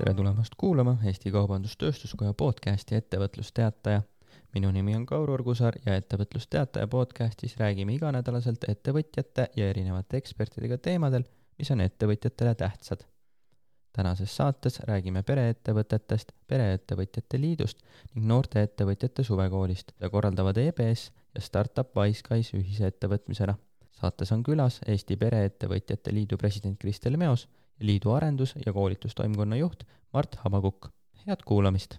tere tulemast kuulama Eesti Kaubandus-Tööstuskoja podcasti Ettevõtlusteataja. minu nimi on Kaur Urgusaar ja Ettevõtlusteataja podcastis räägime iganädalaselt ettevõtjate ja erinevate ekspertidega teemadel, mis on ettevõtjatele tähtsad. tänases saates räägime pereettevõtetest, Pereettevõtjate Liidust ning noorte ettevõtjate suvekoolist, mida korraldavad EBS ja Startup Wiseguys ühise ettevõtmisena. saates on külas Eesti Pereettevõtjate Liidu president Kristel Meos liidu arendus- ja koolitustoimkonna juht Mart Habakukk. head kuulamist!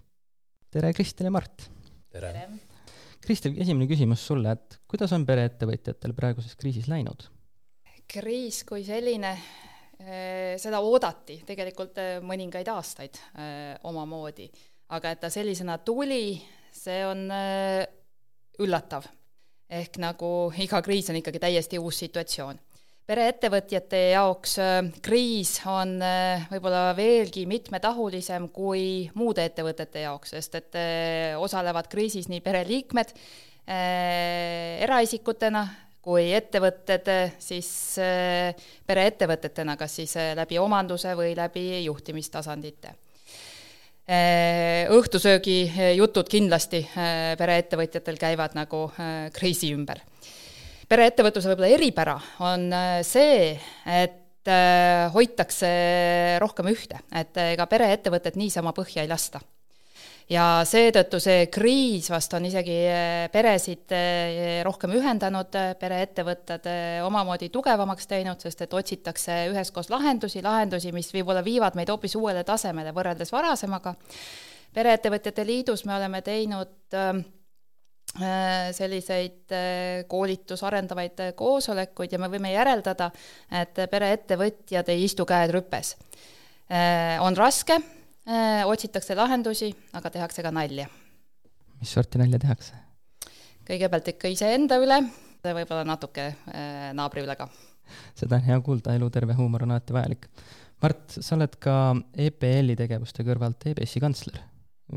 tere, Kristel ja Mart! tere! Kristel, esimene küsimus sulle, et kuidas on pereettevõtjatel praeguses kriisis läinud? kriis kui selline, seda oodati tegelikult mõningaid aastaid omamoodi, aga et ta sellisena tuli, see on üllatav. ehk nagu iga kriis on ikkagi täiesti uus situatsioon pereettevõtjate jaoks kriis on võib-olla veelgi mitmetahulisem kui muude ettevõtete jaoks, sest et osalevad kriisis nii pereliikmed eraisikutena kui ettevõtted siis pereettevõtetena, kas siis läbi omanduse või läbi juhtimistasandite. Õhtusöögi jutud kindlasti pereettevõtjatel käivad nagu kriisi ümber pereettevõtluse võib-olla eripära on äh, see, et äh, hoitakse rohkem ühte, et ega pereettevõtet niisama põhja ei lasta. ja seetõttu see kriis vast on isegi äh, peresid rohkem ühendanud, pereettevõtted omamoodi tugevamaks teinud, sest et otsitakse üheskoos lahendusi, lahendusi, mis võib-olla viivad meid hoopis uuele tasemele võrreldes varasemaga. pereettevõtjate liidus me oleme teinud äh, Äh, selliseid äh, koolitus arendavaid äh, koosolekuid ja me võime järeldada, et pereettevõtjad ei istu käed rüpes. on raske, otsitakse lahendusi, aga tehakse ka nalja. mis sorti nalja tehakse? kõigepealt ikka iseenda üle, võib-olla natuke naabri üle ka. seda on hea kuulda, eluterve huumor on alati vajalik. Mart, sa oled ka EPL-i tegevuste kõrvalt EBS-i kantsler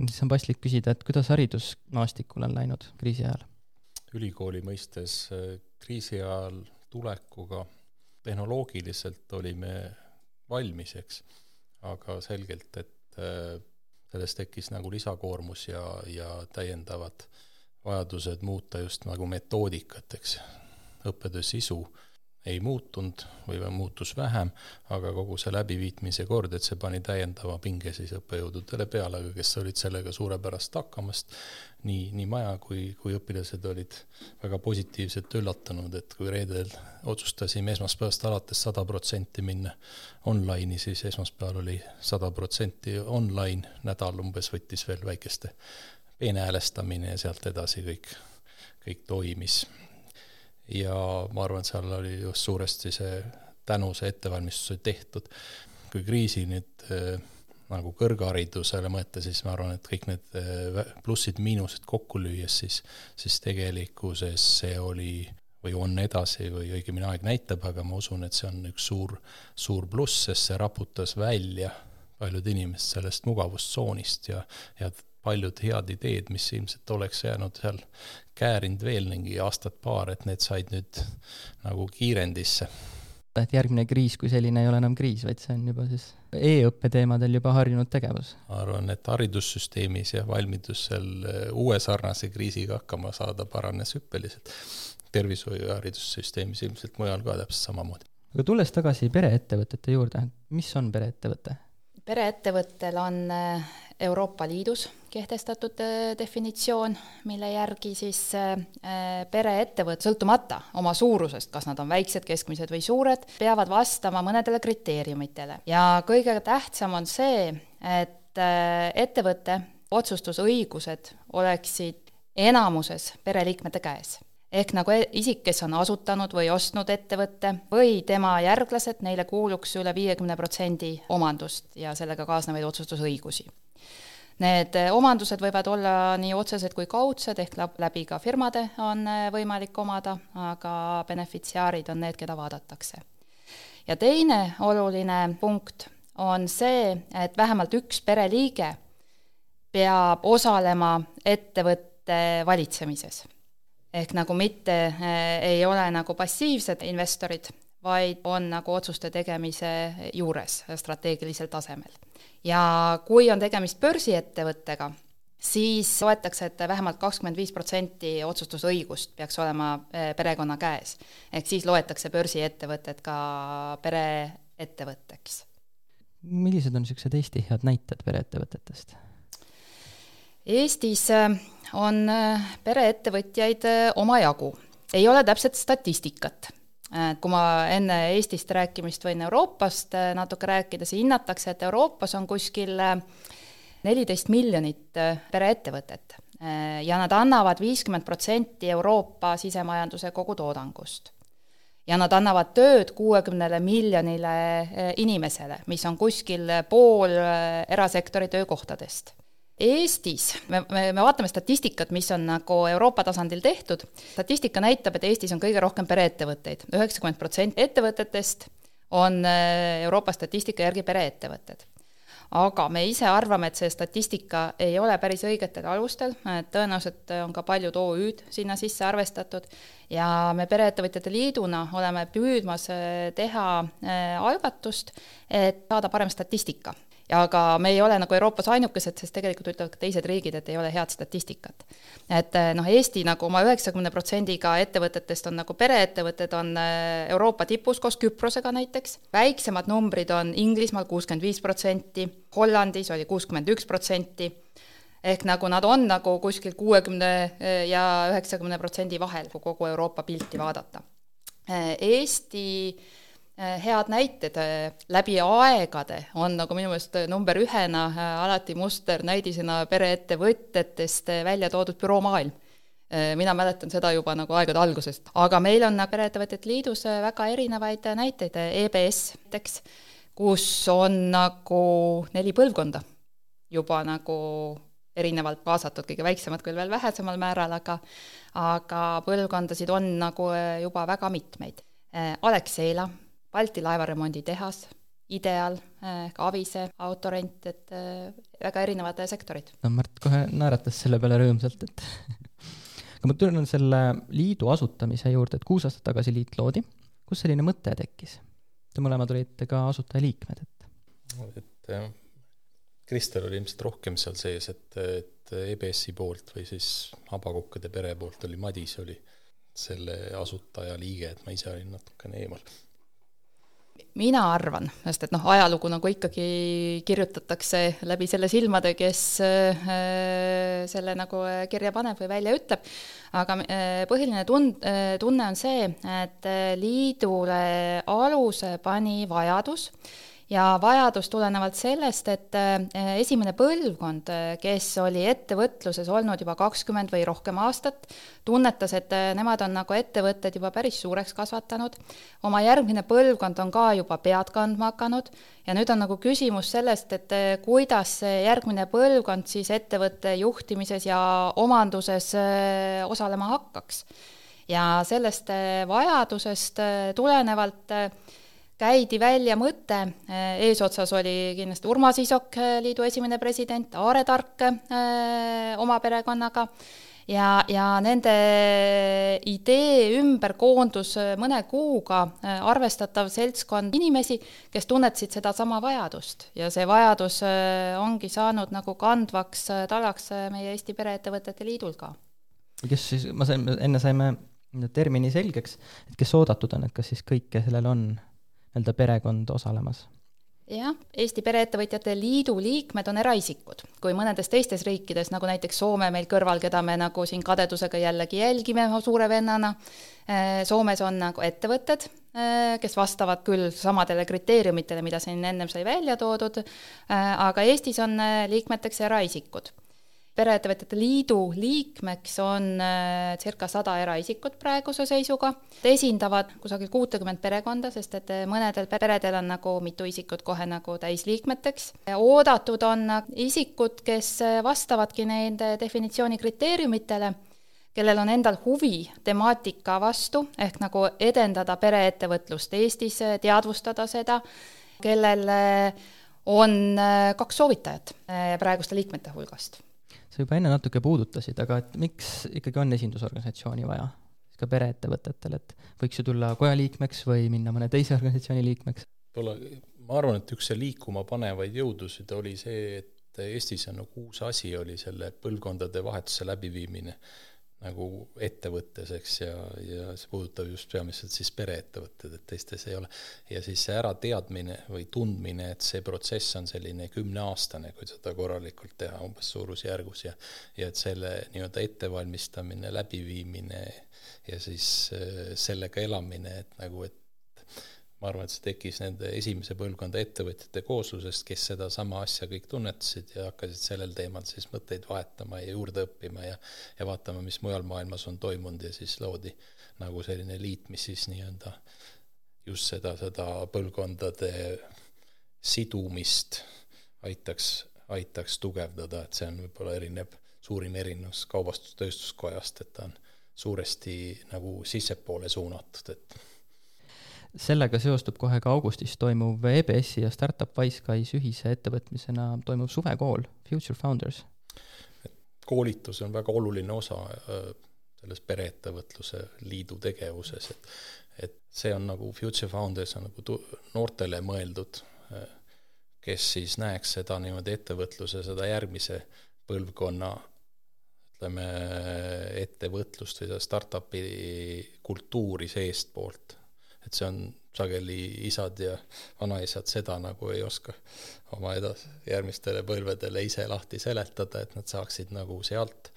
siis on paslik küsida, et kuidas haridusmaastikul on läinud kriisi ajal? ülikooli mõistes äh, kriisi ajal tulekuga tehnoloogiliselt olime valmis, eks, aga selgelt, et äh, sellest tekkis nagu lisakoormus ja, ja täiendavad vajadused muuta just nagu metoodikat, eks, õppetöö sisu ei muutunud või muutus vähem, aga kogu see läbiviitmise kord, et see pani täiendava pinge siis õppejõududele peale, kes olid sellega suurepärast hakkamast, nii, nii maja kui, kui õpilased olid väga positiivselt üllatunud, et kui reedel otsustasime esmaspäevast alates sada protsenti minna online'i, siis esmaspäeval oli sada protsenti online, nädal umbes võttis veel väikeste peenhäälestamine ja sealt edasi kõik, kõik toimis ja ma arvan, et seal oli just suuresti see tänu see ettevalmistus oli tehtud. kui kriisi nüüd äh, nagu kõrgharidusele mõelda, siis ma arvan, et kõik need äh, plussid-miinused kokku lüües, siis, siis tegelikkuses see oli või on edasi või õigemini aeg näitab, aga ma usun, et see on üks suur, suur pluss, sest see raputas välja paljud inimesed sellest mugavustsoonist ja, ja paljud head ideed, mis ilmselt oleks jäänud seal käärinud veel mingi aastat-paar, et need said nüüd nagu kiirendisse. et järgmine kriis kui selline ei ole enam kriis, vaid see on juba siis e-õppe teemadel juba harjunud tegevus? ma arvan, et haridussüsteemis ja valmidus seal äh, uue sarnase kriisiga hakkama saada paranes hüppeliselt. tervishoiu ja haridussüsteemis ilmselt mujal ka täpselt samamoodi. aga tulles tagasi pereettevõtete juurde, mis on pereettevõte? pereettevõttel on äh, Euroopa Liidus kehtestatud äh, definitsioon, mille järgi siis äh, pereettevõte, sõltumata oma suurusest, kas nad on väiksed, keskmised või suured, peavad vastama mõnedele kriteeriumitele. ja kõige tähtsam on see, et ettevõtte otsustusõigused oleksid enamuses pereliikmete käes ehk nagu e-, isik, kes on asutanud või ostnud ettevõtte või tema järglased, neile kuuluks üle viiekümne protsendi omandust ja sellega kaasnevaid otsustusõigusi. Need eh, omandused võivad olla nii otsesed kui kaudsed, ehk läbi ka firmade on eh, võimalik omada, aga benefitsiaarid on need, keda vaadatakse. ja teine oluline punkt on see, et vähemalt üks pereliige peab osalema ettevõtte valitsemises ehk nagu mitte äh, ei ole nagu passiivsed investorid, vaid on nagu otsuste tegemise juures strateegilisel tasemel. ja kui on tegemist börsiettevõttega, siis loetakse, et vähemalt kakskümmend viis protsenti otsustusõigust peaks olema eh, perekonna käes. ehk siis loetakse börsiettevõtted ka pereettevõtteks. millised on niisugused Eesti head näited pereettevõtetest? Eestis eh, on eh, pereettevõtjaid omajagu. ei ole täpset statistikat kui ma enne Eestist rääkimist võin Euroopast natuke rääkida, siis hinnatakse, et Euroopas on kuskil neliteist miljonit äh, pereettevõtet äh, ja nad annavad viiskümmend protsenti Euroopa sisemajanduse kogutoodangust. ja nad annavad tööd kuuekümnele miljonile äh, inimesele, mis on kuskil pool erasektori töökohtadest Eestis, me, me, me vaatame statistikat, mis on nagu Euroopa tasandil tehtud, statistika näitab, et Eestis on kõige rohkem pereettevõtteid, üheksakümmend protsenti ettevõtetest on Euroopa statistika järgi pereettevõtted. Aga me ise arvame, et see statistika ei ole päris õigetel alustel, tõenäoliselt on ka paljud OÜ-d sinna sisse arvestatud. Ja me Pereettevõtjate Liiduna oleme püüdmas eh, teha eh, algatust, et saada parem statistika ja aga me ei ole nagu Euroopas ainukesed, sest tegelikult ütlevad ka teised riigid, et ei ole head statistikat. et eh, noh, Eesti nagu oma üheksakümne protsendiga ettevõtetest on nagu pereettevõtted, on eh, Euroopa tipus koos Küprosega näiteks, väiksemad numbrid on Inglismaal kuuskümmend viis protsenti, Hollandis oli kuuskümmend üks protsenti, ehk nagu nad on nagu kuskil kuuekümne eh, ja üheksakümne protsendi vahel, kui kogu Euroopa pilti vaadata. Eesti head näited äh, läbi aegade on nagu minu meelest äh, number ühena alati musternäidisena pereettevõtetest välja toodud büroomaailm. mina mäletan seda juba nagu aegade algusest, aga meil on nagu Pereettevõtjate Liidus väga erinevaid näiteid, EBS näiteks, kus on nagu neli põlvkonda juba nagu erinevalt kaasatud, kõige väiksemad küll veel vähesemal määral, aga aga põlvkondasid on nagu juba väga mitmeid. Alexela Balti laevaremonditehas, Ideal, ka Avise, autorent, et äh, väga erinevad sektorid. no Märt kohe naeratas selle peale rõõmsalt, et aga ma tulen selle liidu asutamise juurde, et kuus aastat tagasi liit loodi. kust selline mõte tekkis? Te mõlemad olite ka asutajaliikmed, et. et jah, Kristel oli ilmselt rohkem seal sees, et, et EBS-i poolt või siis Habakukkade pere poolt oli Madis oli selle asutajaliige, et ma ise olin natukene eemal mina arvan, sest et noh, ajalugu nagu ikkagi kirjutatakse läbi selle silmade, kes äh, selle nagu äh, kirja paneb või välja ütleb, aga äh, põhiline tund-, tunne on see, et liidule aluse pani vajadus ja vajadus tulenevalt sellest, et eh, esimene põlvkond, eh, kes oli ettevõtluses olnud juba kakskümmend või rohkem aastat, tunnetas, et eh, nemad on nagu ettevõtted juba päris suureks kasvatanud, oma järgmine põlvkond on ka juba pead kandma hakanud ja nüüd on nagu küsimus sellest, et kuidas see järgmine põlvkond siis ettevõtte juhtimises ja omanduses osalema hakkaks. ja sellest vajadusest tulenevalt käidi välja mõte, äh, eesotsas oli kindlasti Urmas Isok, äh, liidu esimene president, Aare Tark äh, oma perekonnaga, ja, ja nende idee ümber koondus mõne kuuga arvestatav seltskond inimesi, kes tunnetasid sedasama vajadust ja see vajadus ongi saanud nagu kandvaks talaks meie Eesti Pereettevõtete Liidul ka. kes siis, ma sain, enne saime termini selgeks, et kes oodatud on, et kas siis kõik, kellel on nii-öelda perekond osalemas? jah, Eesti Pereettevõtjate Liidu liikmed on eraisikud, kui mõnedes teistes riikides, nagu näiteks Soome meil kõrval, keda me nagu siin kadedusega jällegi jälgime suure vennana, eh, Soomes on nagu ettevõtted, eh, kes vastavad küll samadele kriteeriumitele, mida siin ennem sai välja toodud, eh, aga Eestis on liikmeteks eraisikud pereettevõtjate liidu liikmeks on äh, circa sada eraisikut praeguse seisuga, esindavad kusagil kuutekümmet perekonda, sest et äh, mõnedel peredel on nagu mitu isikut kohe nagu täisliikmeteks. oodatud on isikud, kes äh, vastavadki nende definitsiooni kriteeriumitele, kellel on endal huvi temaatika vastu, ehk nagu edendada pereettevõtlust Eestis, teadvustada seda, kellel on kaks soovitajat praeguste liikmete hulgast sa juba enne natuke puudutasid, aga et miks ikkagi on esindusorganisatsiooni vaja? ka pereettevõtetel, et võiks ju tulla koja liikmeks või minna mõne teise organisatsiooni liikmeks? võib-olla ma arvan, et üks see liikuma panevaid jõudusid oli see, et Eestis on nagu uus asi, oli selle põlvkondade vahetuse läbiviimine nagu ettevõttes, eks, ja, ja see puudutab just peamiselt siis pereettevõtted, et teistes ei ole. ja siis see ärateadmine või tundmine, et see protsess on selline kümneaastane, kui seda korralikult teha umbes suurusjärgus ja ja et selle nii-öelda ettevalmistamine, läbiviimine ja siis äh, sellega elamine, et nagu, et ma arvan, et see tekkis nende esimese põlvkonda ettevõtjate kooslusest, kes sedasama asja kõik tunnetasid ja hakkasid sellel teemal siis mõtteid vahetama ja juurde õppima ja ja vaatama, mis mujal maailmas on toimunud ja siis loodi nagu selline liit, mis siis nii-öelda just seda, seda põlvkondade sidumist aitaks, aitaks tugevdada, et see on võib-olla erinev, suurim erinevus Kaubandus-Tööstuskojast, et ta on suuresti nagu sissepoole suunatud, et sellega seostub kohe ka augustis toimuv EBS-i ja Startup Wiseguys ühise ettevõtmisena toimuv suvekool Future Founders. koolitus on väga oluline osa äh, selles pereettevõtluse liidu tegevuses, et et see on nagu Future Founders on nagu tu-, noortele mõeldud, äh, kes siis näeks seda niimoodi ettevõtluse, seda järgmise põlvkonna ütleme, ettevõtlust või seda startup'i kultuuri seestpoolt et see on sageli isad ja vanaisad seda nagu ei oska oma edas-, järgmistele põlvedele ise lahti seletada, et nad saaksid nagu sealt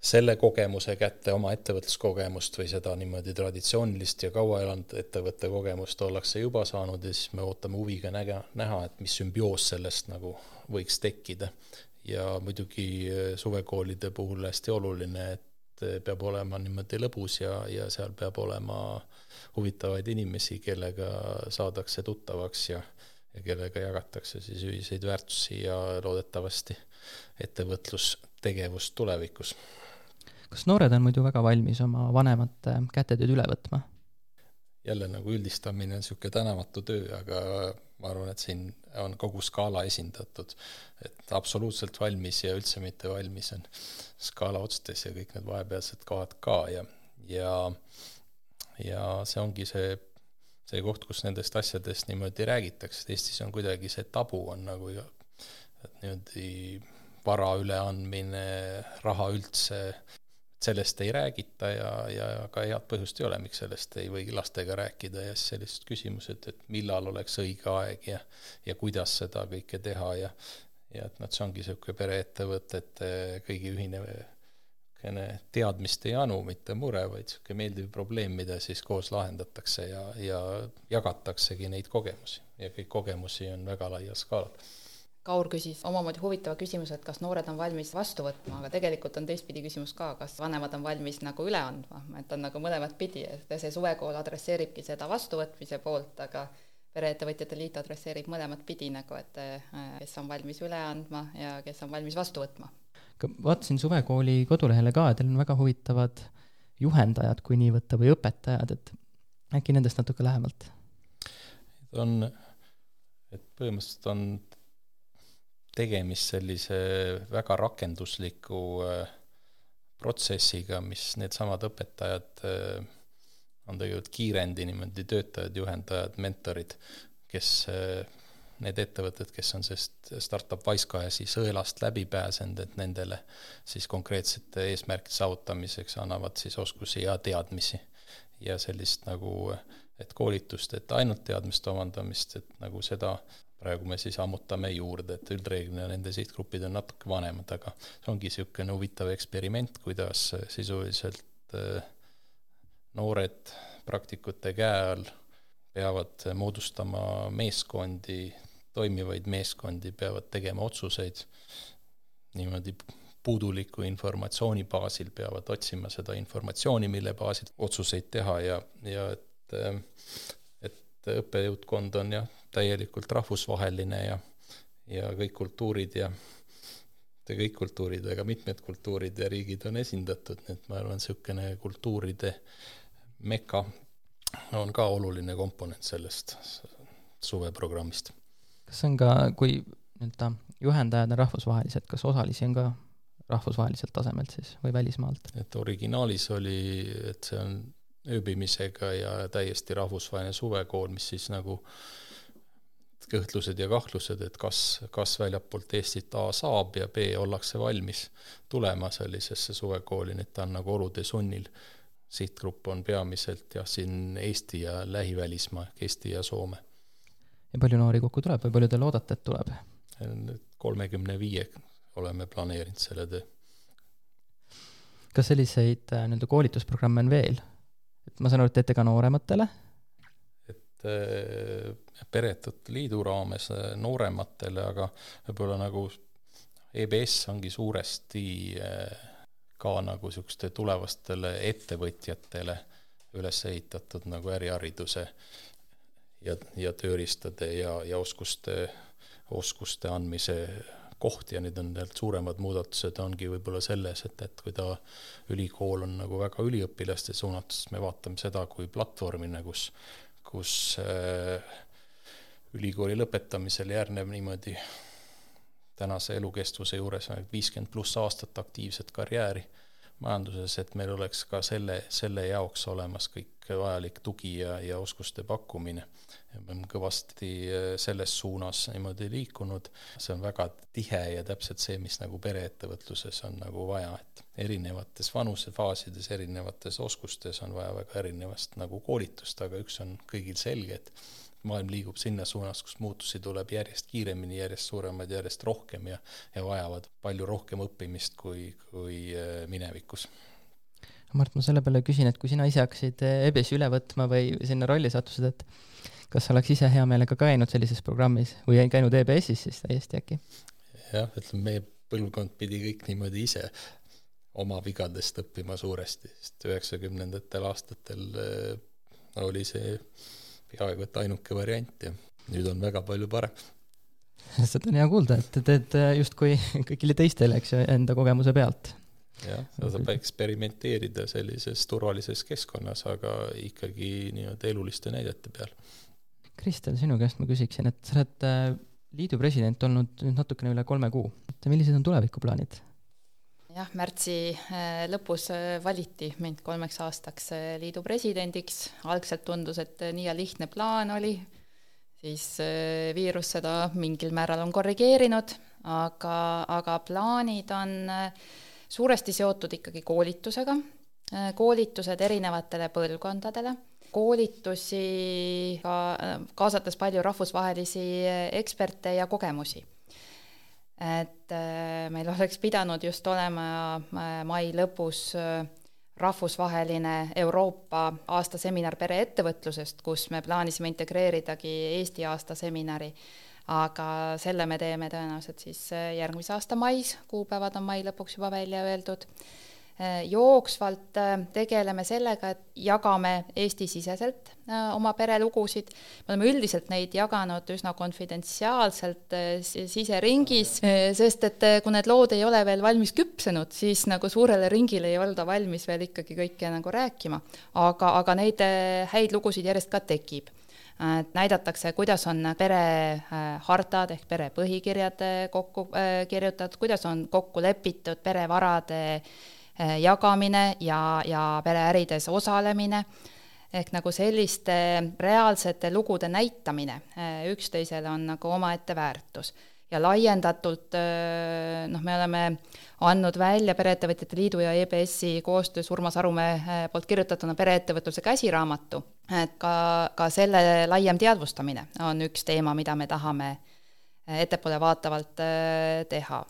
selle kogemuse kätte, oma ettevõtluskogemust või seda niimoodi traditsioonilist ja kaua elanud ettevõtte kogemust ollakse juba saanud ja siis me ootame huviga näge-, näha, et mis sümbioos sellest nagu võiks tekkida. ja muidugi suvekoolide puhul hästi oluline, et peab olema niimoodi lõbus ja, ja seal peab olema huvitavaid inimesi, kellega saadakse tuttavaks ja, ja kellega jagatakse siis ühiseid väärtusi ja loodetavasti ettevõtlustegevust tulevikus. kas noored on muidu väga valmis oma vanemate kätetööd üle võtma? Jälle nagu üldistamine on niisugune tänamatu töö, aga ma arvan, et siin on kogu skaala esindatud, et absoluutselt valmis ja üldse mitte valmis on skaala otstes ja kõik need vahepealsed kohad ka ja, ja ja see ongi see, see koht, kus nendest asjadest niimoodi räägitakse, et Eestis on kuidagi see tabu on nagu, et niimoodi vara üleandmine, raha üldse, sellest ei räägita ja, ja ka head põhjust ei ole, miks sellest ei või lastega rääkida ja siis sellised küsimused, et millal oleks õige aeg ja ja kuidas seda kõike teha ja ja et noh, see ongi niisugune pereettevõtete kõigi ühine niisugune teadmiste janu, mitte mure, vaid niisugune meeldiv probleem, mida siis koos lahendatakse ja, ja jagataksegi neid kogemusi ja kõik kogemusi on väga laial skaalal. Kaur küsis omamoodi huvitava küsimuse, et kas noored on valmis vastu võtma, aga tegelikult on teistpidi küsimus ka, kas vanemad on valmis nagu üle andma, et on nagu mõlemat pidi, et see suvekool adresseeribki seda vastuvõtmise poolt, aga pereettevõtjate liit adresseerib mõlemat pidi nagu, et äh, kes on valmis üle andma ja kes on valmis vastu võtma vaatasin suvekooli kodulehele ka, teil on väga huvitavad juhendajad, kui nii võtta, või õpetajad, et äkki nendest natuke lähemalt? on, et põhimõtteliselt on tegemist sellise väga rakendusliku äh, protsessiga, mis needsamad õpetajad äh, on tegelikult kiirendi niimoodi töötajad, juhendajad, mentorid, kes äh, need ettevõtted, kes on sellest startup Wisecaja sõelast läbi pääsenud, et nendele siis konkreetsete eesmärkide saavutamiseks annavad siis oskusi ja teadmisi. ja sellist nagu, et koolitust, et ainult teadmiste omandamist, et nagu seda praegu me siis ammutame juurde, et üldreeglina nende sihtgrupid on natuke vanemad, aga see ongi niisugune huvitav eksperiment, kuidas sisuliselt äh, noored praktikute käe all peavad moodustama meeskondi, toimivaid meeskondi, peavad tegema otsuseid. Niimoodi puuduliku informatsiooni baasil, peavad otsima seda informatsiooni, mille baasil otsuseid teha ja, ja et, et õppejõudkond on jah, täielikult rahvusvaheline ja, ja kõik kultuurid ja mitte kõik kultuurid, aga mitmed kultuurid ja riigid on esindatud, nii et ma arvan, niisugune kultuuride meka on ka oluline komponent sellest suveprogrammist kas on ka, kui nii-öelda juhendajad on rahvusvahelised, kas osalisi on ka rahvusvaheliselt tasemelt siis või välismaalt? et originaalis oli, et see on ööbimisega ja täiesti rahvusvaheline suvekool, mis siis nagu kõhtlused ja kahtlused, et kas, kas väljapoolt Eestit A saab ja B ollakse valmis tulema sellisesse suvekooli, nii et ta on nagu olude sunnil. sihtgrupp on peamiselt jah, siin Eesti ja lähivälismaa ehk Eesti ja Soome. ja palju noori kokku tuleb või palju te loodate, et tuleb? kolmekümne viie oleme planeerinud selle töö. kas selliseid äh, nii-öelda koolitusprogramme on veel? Et ma saan aru, et teete ka noorematele? et äh, Peretute Liidu raames äh, noorematele, aga võib-olla nagu EBS ongi suuresti ka nagu niisuguste tulevastele ettevõtjatele üles ehitatud nagu ärihariduse ja, ja tööriistade ja, ja oskuste, oskuste andmise koht ja nüüd on need suuremad muudatused ongi võib-olla selles, et, et kui ta, ülikool on nagu väga üliõpilaste suunatud, siis me vaatame seda kui platvormina, kus, kus äh, ülikooli lõpetamisel järgneb niimoodi tänase elukestvuse juures viiskümmend pluss aastat aktiivset karjääri majanduses, et meil oleks ka selle, selle jaoks olemas kõik vajalik tugi ja, ja oskuste pakkumine. me oleme kõvasti äh, selles suunas niimoodi liikunud, see on väga tihe ja täpselt see, mis nagu pereettevõtluses on nagu vaja, et erinevates vanusefaasides, erinevates oskustes on vaja väga erinevast nagu koolitust, aga üks on kõigil selge, et maailm liigub sinna suunas, kus muutusi tuleb järjest kiiremini, järjest suuremaid, järjest rohkem ja, ja vajavad palju rohkem õppimist kui, kui äh, minevikus. Mart, ma selle peale küsin, et kui sina ise hakkasid äh, EBS-i üle võtma või sinna rolli sattusid, et kas sa oleks ise hea meelega käinud sellises programmis või käinud EBS-is siis täiesti äkki? jah, ütleme meie põlvkond pidi kõik niimoodi ise oma vigadest õppima suuresti, sest üheksakümnendatel aastatel äh, oli see peaaegu et ainuke variant ja nüüd on väga palju parem. seda on hea kuulda, et te teete justkui kõigile teistele, eks ju, enda kogemuse pealt. jah, seda saab eksperimenteerida sellises turvalises keskkonnas, aga ikkagi nii-öelda eluliste näidete peal. Kristel, sinu käest ma küsiksin, et sa oled äh, liidu president olnud nüüd natukene üle kolme kuu, et millised on tulevikuplaanid? Jah, märtsi äh, lõpus äh, valiti mind kolmeks aastaks äh, liidu presidendiks, algselt tundus, et nii lihtne plaan oli, siis viirus seda mingil määral on korrigeerinud, aga, aga plaanid on suuresti seotud ikkagi koolitusega, koolitused erinevatele põlvkondadele, koolitusi ka kaasates palju rahvusvahelisi eksperte ja kogemusi et äh, meil oleks pidanud just olema äh, mai lõpus äh, rahvusvaheline Euroopa aastaseminar pereettevõtlusest, kus me plaanisime integreeridagi Eesti aastaseminari, aga selle me teeme tõenäoliselt siis järgmise aasta mais, kuupäevad on mai lõpuks juba välja öeldud jooksvalt äh, tegeleme sellega, et jagame Eesti-siseselt äh, oma perelugusid, me oleme üldiselt neid jaganud üsna konfidentsiaalselt siseringis, sest et kui need lood ei ole veel valmis küpsenud, siis nagu suurele ringile ei olda valmis veel ikkagi kõike nagu rääkima. aga, aga neid häid lugusid järjest ka tekib. Et näidatakse, kuidas on perehardad ehk pere põhikirjad kokku kirjutatud, kuidas on kokku lepitud perevarade Äh, jagamine ja, ja pereärides osalemine, ehk nagu selliste reaalsete lugude näitamine äh, üksteisele on nagu omaette väärtus. ja laiendatult äh, noh, me oleme andnud välja Pereettevõtjate Liidu ja EBS-i koostöös Urmas Arumäe poolt kirjutatuna pereettevõtluse käsiraamatu, et ka, ka selle laiem teadvustamine on üks teema, mida me tahame ettepoole vaatavalt teha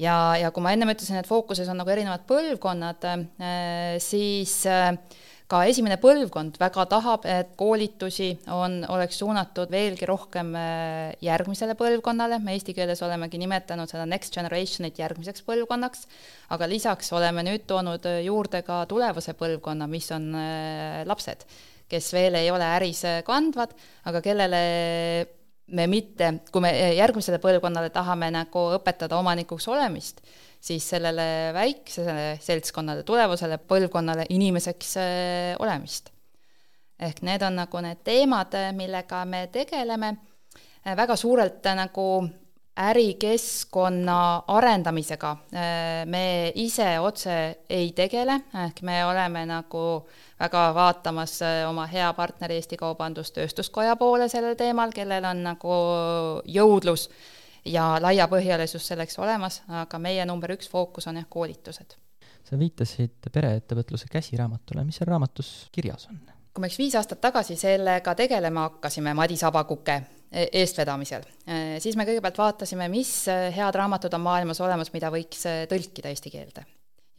ja, ja kui ma ennem ütlesin, et fookuses on nagu erinevad põlvkonnad, äh, siis äh, ka esimene põlvkond väga tahab, et koolitusi on, oleks suunatud veelgi rohkem äh, järgmisele põlvkonnale, me eesti keeles olemegi nimetanud seda next generation'it järgmiseks põlvkonnaks, aga lisaks oleme nüüd toonud juurde ka tulevase põlvkonna, mis on lapsed, kes veel ei ole äris kandvad, aga kellele me mitte, kui me järgmisele põlvkonnale tahame nagu õpetada omanikuks olemist, siis sellele väiksele seltskonnale, tulevasele põlvkonnale inimeseks äh, olemist. ehk need on nagu need teemad, millega me tegeleme, äh, väga suurelt nagu ärikeskkonna arendamisega me ise otse ei tegele, ehk me oleme nagu väga vaatamas oma hea partneri Eesti Kaubandus-Tööstuskoja poole sellel teemal, kellel on nagu jõudlus ja laiapõhjalisus selleks olemas, aga meie number üks fookus on jah, koolitused. sa viitasid pereettevõtluse käsiraamatule, mis seal raamatus kirjas on? kui me üks viis aastat tagasi sellega tegelema hakkasime Madis Abakuke eestvedamisel. E, siis me kõigepealt vaatasime, mis e, head raamatud on maailmas olemas, mida võiks tõlkida eesti keelde.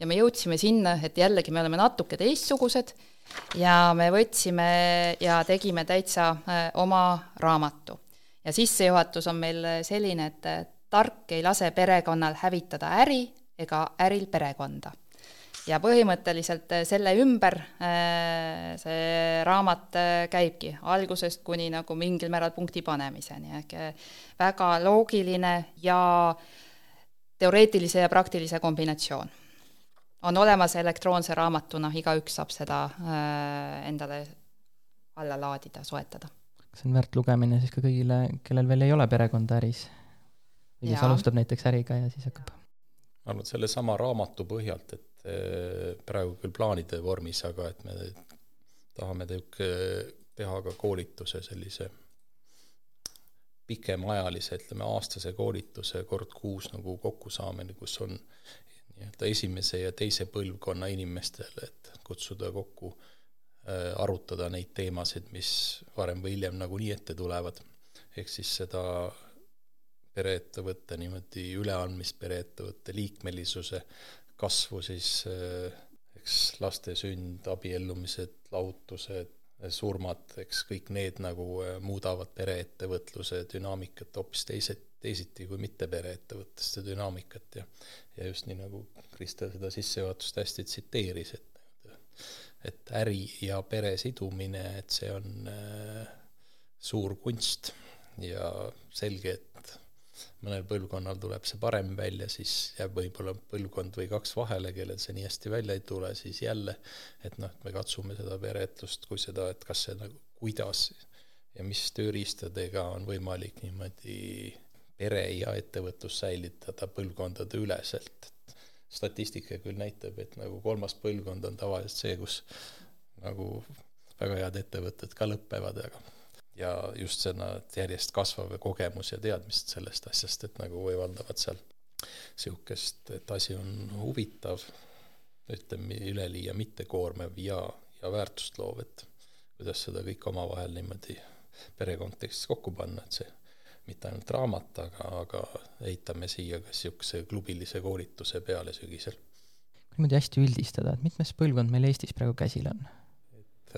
ja me jõudsime sinna, et jällegi me oleme natuke teistsugused ja me võtsime ja tegime täitsa oma raamatu. ja sissejuhatus on meil selline, et tark ei lase perekonnal hävitada äri ega äril perekonda ja põhimõtteliselt äh, selle ümber äh, see raamat äh, käibki, algusest kuni nagu mingil määral punkti panemiseni, ehk väga loogiline ja teoreetilise ja praktilise kombinatsioon. on olemas elektroonse raamatuna, igaüks saab seda endale alla laadida, soetada. kas see on väärt lugemine siis ka kõigile, kellel veel ei ole perekonda äris? või kes alustab näiteks äriga ja siis hakkab? ma arvan, et sellesama raamatu põhjalt, et praegu küll plaanide vormis, aga et me tahame teha ka koolituse sellise pikemaajalise, ütleme aastase koolituse kord kuus nagu kokkusaamine, kus on nii-öelda esimese ja teise põlvkonna inimestele, et kutsuda kokku, äh, arutada neid teemasid, mis varem või hiljem nagunii ette tulevad. ehk siis seda pereettevõtte niimoodi üleandmist, pereettevõtte liikmelisuse kasvu siis eh, eks laste sünd, abiellumised, lahutused, surmad, eks kõik need nagu eh, muudavad pereettevõtluse dünaamikat hoopis teised, teisiti kui mitte pereettevõteste dünaamikat ja ja just nii, nagu Krista seda sissejuhatust hästi tsiteeris, et et äri ja pere sidumine, et see on äh, suur kunst ja selge, et mõnel põlvkonnal tuleb see parem välja, siis jääb võib-olla põlvkond või kaks vahele, kellel see nii hästi välja ei tule, siis jälle, et noh, et me katsume seda pereetlust kui seda, et kas see nagu, kuidas ja mis tööriistadega on võimalik niimoodi pere ja ettevõtlus säilitada põlvkondade üleselt, statistika küll näitab, et nagu kolmas põlvkond on tavaliselt see, kus nagu väga head ettevõtted ka lõpevad, aga ja just seda, et järjest kasvav kogemus ja teadmised sellest asjast, et nagu võimaldavad seal niisugust, et asi on huvitav, ütleme, üleliia mittekoormav ja, ja väärtust loov, et kuidas seda kõik omavahel niimoodi pere kontekstis kokku panna, et see mitte ainult raamat, aga, aga ehitame siia ka niisuguse klubilise koolituse peale sügisel. kui niimoodi hästi üldistada, et mitmes põlvkond meil Eestis praegu käsil on?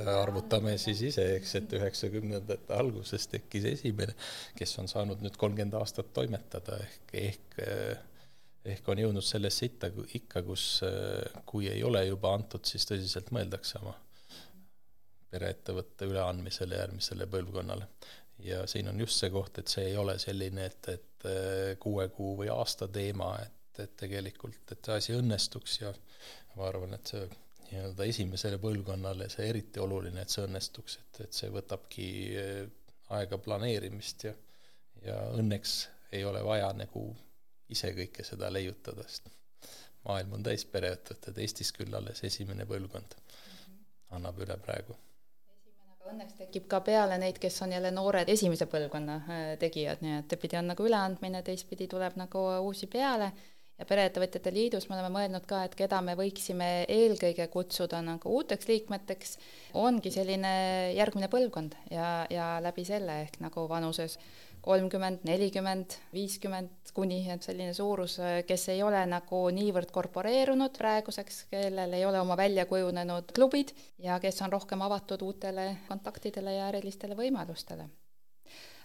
Arvutame siis ise, eks, et üheksakümnendate alguses tekkis esimene, kes on saanud nüüd kolmkümmend aastat toimetada, ehk, ehk ehk on jõudnud sellesse itta, ikka, kus kui ei ole juba antud, siis tõsiselt mõeldakse oma pereettevõtte üleandmisele järgmisele põlvkonnale. ja siin on just see koht, et see ei ole selline, et, et kuue kuu või aasta teema, et, et tegelikult, et see asi õnnestuks ja ma arvan, et see nii-öelda esimesele põlvkonnale see eriti oluline, et see õnnestuks, et, et see võtabki eh, aega planeerimist ja ja õnneks ei ole vaja nagu ise kõike seda leiutada, sest maailm on täis pereettevõtted, Eestis küll alles esimene põlvkond annab üle praegu. Õnneks tekib ka peale neid, kes on jälle noored esimese põlvkonna eh, tegijad, nii et ühtpidi on nagu üleandmine, teistpidi tuleb nagu uusi peale ja Pereettevõtjate Liidus me oleme mõelnud ka, et keda me võiksime eelkõige kutsuda nagu uuteks liikmeteks, ongi selline järgmine põlvkond ja, ja läbi selle ehk nagu vanuses kolmkümmend, nelikümmend, viiskümmend kuni, selline suurus, kes ei ole nagu niivõrd korporeerunud praeguseks, kellel ei ole oma välja kujunenud klubid ja kes on rohkem avatud uutele kontaktidele ja ärilistele võimalustele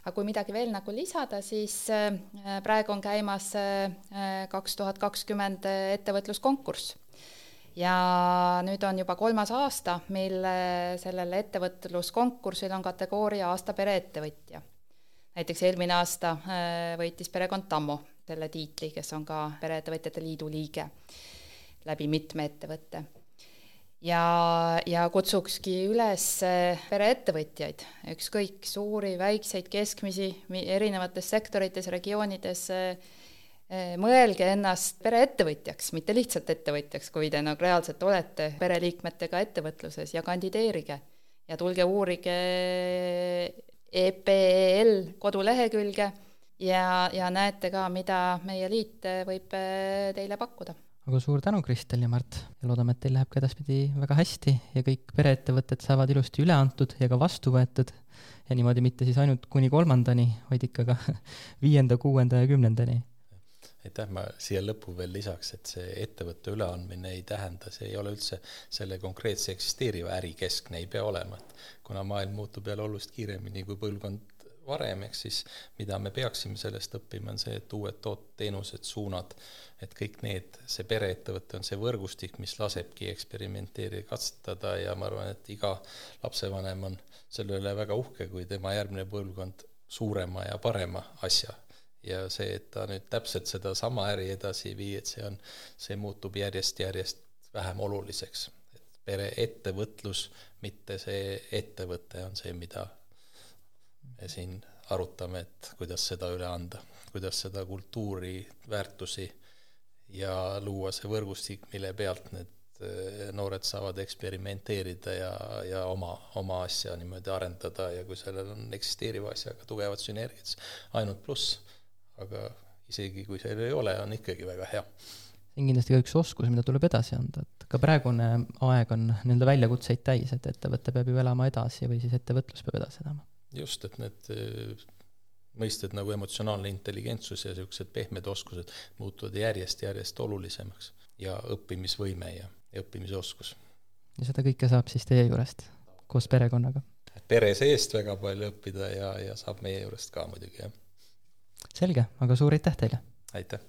aga kui midagi veel nagu lisada, siis äh, praegu on käimas äh, kaks tuhat kakskümmend ettevõtluskonkurss ja nüüd on juba kolmas aasta, mil sellel ettevõtluskonkursil on kategooria aasta pereettevõtja. näiteks eelmine aasta äh, võitis perekond Tammo selle tiitli, kes on ka Pereettevõtjate Liidu liige läbi mitme ettevõtte ja, ja kutsukski üles pereettevõtjaid, ükskõik, suuri, väikseid, keskmisi, erinevates sektorites, regioonides, mõelge ennast pereettevõtjaks, mitte lihtsalt ettevõtjaks, kui te nagu reaalselt olete pereliikmetega ettevõtluses ja kandideerige. ja tulge uurige EPEL kodulehekülge ja, ja näete ka, mida meie liit võib teile pakkuda aga suur tänu, Kristel ja Mart, ja loodame, et teil läheb ka edaspidi väga hästi ja kõik pereettevõtted saavad ilusti üle antud ja ka vastu võetud. Ja niimoodi mitte siis ainult kuni kolmandani, vaid ikka ka viienda, kuuenda ja kümnendani. aitäh, ma siia lõppu veel lisaks, et see ettevõtte üleandmine ei tähenda, see ei ole üldse selle konkreetse eksisteeriva äri keskne, ei pea olema, et kuna maailm muutub jälle oluliselt kiiremini kui põlvkond varem, ehk siis mida me peaksime sellest õppima, on see, et uued tooted-teenused, suunad, et kõik need, see pereettevõte on see võrgustik, mis lasebki eksperimenteerida, katsetada ja ma arvan, et iga lapsevanem on selle üle väga uhke, kui tema järgmine põlvkond suurema ja parema asja ja see, et ta nüüd täpselt sedasama äri edasi ei vii, et see on, see muutub järjest-järjest vähem oluliseks. et pereettevõtlus, mitte see ettevõte on see, mida me siin arutame, et kuidas seda üle anda, kuidas seda kultuuri, väärtusi ja luua see võrgustik, mille pealt need eh, noored saavad eksperimenteerida ja, ja oma, oma asja niimoodi arendada ja kui sellel on eksisteeriva asjaga tugevad sünergiad, siis ainult pluss. aga isegi kui seal ei ole, on ikkagi väga hea. see on kindlasti ka üks oskus, mida tuleb edasi anda, et ka praegune aeg on nii-öelda väljakutseid täis, et ettevõte peab ju elama edasi või siis ettevõtlus peab edasi elama just, et need äh, mõisted nagu emotsionaalne intelligentsus ja niisugused pehmed oskused muutuvad järjest-järjest olulisemaks ja õppimisvõime ja, ja õppimisoskus. ja seda kõike saab siis teie juurest, koos perekonnaga? pere seest väga palju õppida ja, ja saab meie juurest ka muidugi, jah. selge, aga suur aitäh teile! aitäh!